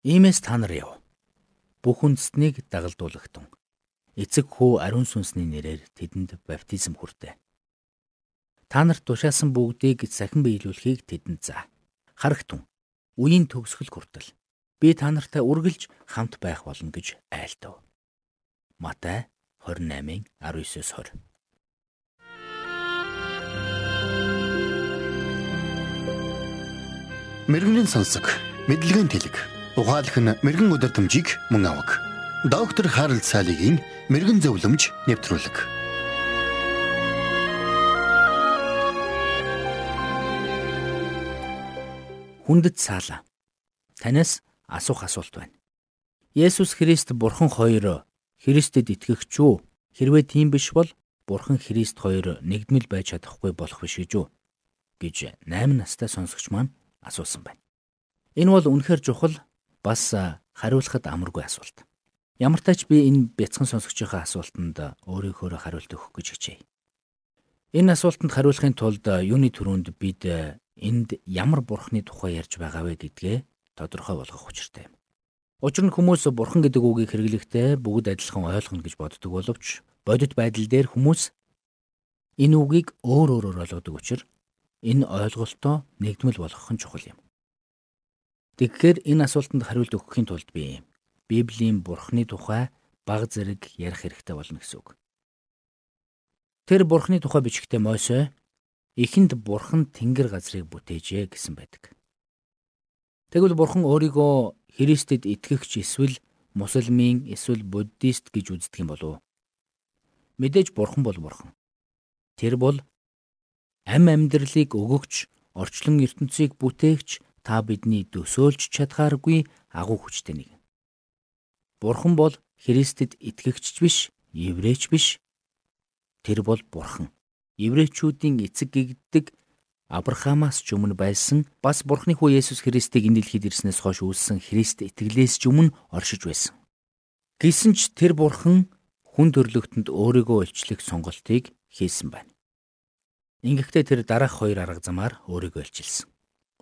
Иймээс та нар яв. Бүх үндэстнийг дагалдуулагтун. Эцэг хүү ариун сүнсний нэрээр тэдэнд баптизм хүртээ. Та нарт тушаасан бүгдийг сахин биелүүлэхийг тэдэнд заа. Харагтун. Үеийн төгсгөл хүртэл би та нартай үргэлж хамт байх болно гэж айлтав. Матай 28-ын 19-с 20. Мэргэний сонсог, мэдлэгийн тэлэг. Ухаалх нь мэрэгэн өдөр төмжийг мөн авах. Доктор Харалт цаалогийн мэрэгэн зөвлөмж нэвтрүүлэг. Хүндэт цаалаа. Танаас асуух асуулт байна. Есүс Христ Бурхан хоёр Христэд итгэгч үү? Хэрвээ тийм биш бол Бурхан Христ хоёр нэгдмэл байж чадахгүй болох биш гэж үү? гэж 8 настай сонсогч маань асуусан байна. Энэ бол үнэхээр чухал бас хариулахад амаргүй асуулт. Ямар тач би энэ бяцхан сонсогчийнхаа асуултанд өөрийнхөө хариулт өгөх гэж хичээе. Энэ асуултанд хариулахын тулд юуны төрөнд бид энд ямар бурхны тухай ярьж байгаа вэ гэдгээ тодорхой болгох учиртай. Учир нь хүмүүс бурхан гэдэг үгийг хэрэглэхдээ бүгд адилхан ойлгоно гэж боддог боловч бодит байдал дээр хүмүүс энэ үгийг өөр өөрөөр ойлгодог учраас энэ ойлголтоо нэгдмэл болгох нь чухал юм. Тэгэхээр энэ асуултанд хариулт өгөхийн тулд би Библийн бурхны тухай баг зэрэг ярих хэрэгтэй болно гэсэн үг. Тэр бурхны тухай бичгтээ Мойсе эхэнд бурхан тэнгэр газрыг бүтээжээ гэсэн байдаг. Тэгвэл бурхан өөрийгөө Христэд итгэгч эсвэл мусульмын эсвэл буддист гэж үздэг юм болов уу? Мэдээж бурхан бол бурхан. Тэр бол ам амьдралыг өгөгч, орчлон ертөнцийг бүтээгч, та бидний төсөөлж чадхааргүй агуу хүчтэй нэг. Бурхан бол Христэд итгэгч биш, еврейч биш. Тэр бол бурхан. Еврейчүүдийн эцэг гэгддэг Авраамаас ч өмнө байсан бас Бурхны хүү Есүс Христийг энэ дэлхийд ирснээс хойш үүссэн Христ итгэлээс ч өмнө оршиж байсан. Гэсэн ч тэр Бурхан хүн төрлөختөнд өөрийгөө илчлэх сонголтыг хийсэн байна. Ингэхдээ тэр дараах хоёр арга замаар өөрийгөө илчилсэн.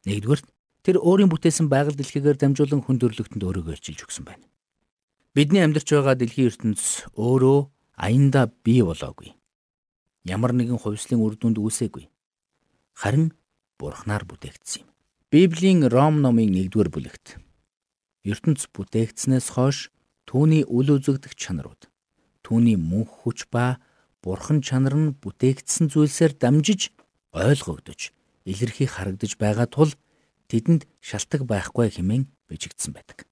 Нэгдүгээр тэр өөрийн бүтээсэн байгаль дэлхийгээр дамжуулан хүн төрлөختөнд өөрийгөө илчилж өгсөн байна. Бидний амьдарч байгаа дэлхийн ертөнц өөрөө аяндаа бий болоогүй. Ямар нэгэн хувьслын үр дүнд үүсээгүй харин бурхнаар бүтээгдсэн юм. Библийн Ром номын 1-р бүлэгт ертөнц бүтээгдснээс хойш түүний үл үзэгдэх чанарууд, түүний мөнх хүч ба бурхан чанар нь бүтээгдсэн зүйлсээр дамжиж ойлгогдож, илэрхий харагдаж байгаа тул тэдэнд шалтак байхгүй хэмээн бичигдсэн байдаг.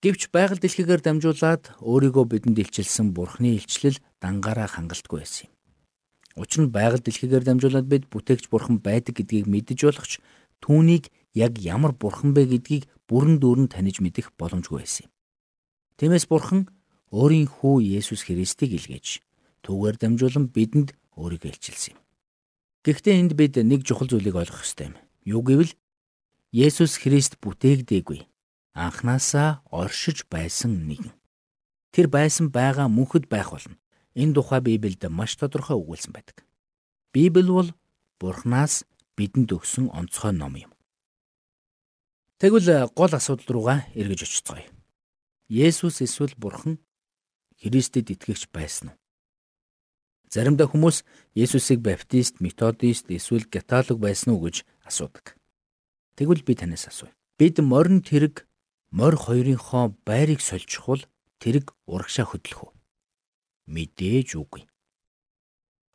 Гэвч байгаль дэлхийгээр дамжуулаад өөрийгөө бидэнд илчилсэн бурхны илчлэл дангаараа хангалтгүй байсан юм. Учир нь байгаль дэлхийгээр дамжуулаад бид бүтээгч бурхан байдаг гэдгийг мэдэж болохч түүнийг яг ямар бурхан бэ гэдгийг бүрэн дүүрэн таних мэдэх боломжгүй байсан юм. Тиймээс бурхан өөрийн хүү Есүс Христийг илгээж түүгээр дамжуулан бидэнд өөрийгөө илчилсэн юм. Гэхдээ энд бид нэг чухал зүйлийг ойлгох ёстой юм. Юу гэвэл Есүс Христ бүтээгдээгүй. Анханасаа оршиж байсан нэгэн. Тэр байсан байгаа мөнхөд байх болно. Энэ тухай Библиэд маш тодорхой өгүүлсэн байдаг. Библи бол Бурханаас бидэнд өгсөн онцгой ном юм. Тэгвэл гол асуудал руугаа эргэж очицгоё. Есүс эсвэл Бурхан Христэд итгэгч байсан уу? Заримдаа хүмүүс Есүсийг баптист, методист эсвэл католик байсан уу гэж асуудаг. Тэгвэл би танаас асууя. Бид морин тэрэг морь хоёрынхоо байрыг сольчих бол тэрэг урагшаа хөдлөх үү? Мэдээж үгүй.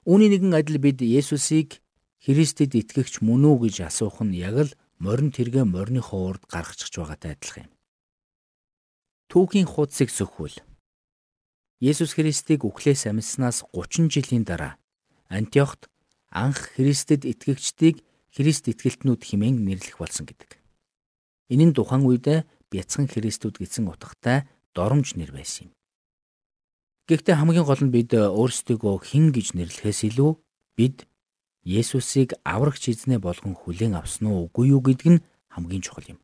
Үүний нэгэн адил бид Есүсийг Христэд итгэгч мөн үү гэж асуух нь яг л морин тэргээ мориныхоо урд гаргачих байгаатай адилхан юм. Түүхийн хуудсыг сөхвөл Есүс Христийг үхлээс амьснаас 30 жилийн дараа Антиохт анх Христэд итгэгчдийг Христ итгэлтнүүд хэмээн нэрлэх болсон гэдэг. Энэ нь тухайн үед бяцхан Христүүд гэсэн утгатай доромж нэр байсан юм. Гэхдээ хамгийн гол нь бид өөрсдийгөө хэн гэж нэрлэхээс илүү бид Есүсийг аврагч эзнээ болгон хүлээн авсан уу үгүй юу гэдг нь хамгийн чухал юм.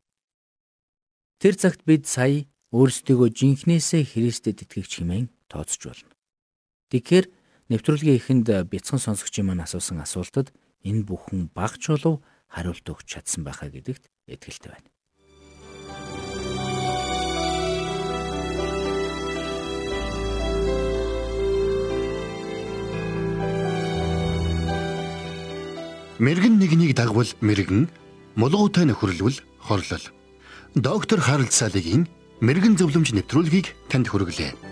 Тэр цагт бид сая өөрсдийгөө жинхнээсээ Христэд итгэгч хэмээн тооцож болно. Тэгэхээр нэвтрүүлгийн эхэнд бяцхан сонсогчийн маань асуусан асуултад энэ бүхэн багч болов хариулт өгч чадсан байхаа гэдэгт итгэлтэй байна. Мэргэн нэгнийг дагвал мэргэн, мулгуутай нөхрөлвөл хорлол. Доктор Харалт цаалогийн мэрэгэн зөвлөмж нэвтрүүлгийг танд хүргэлээ.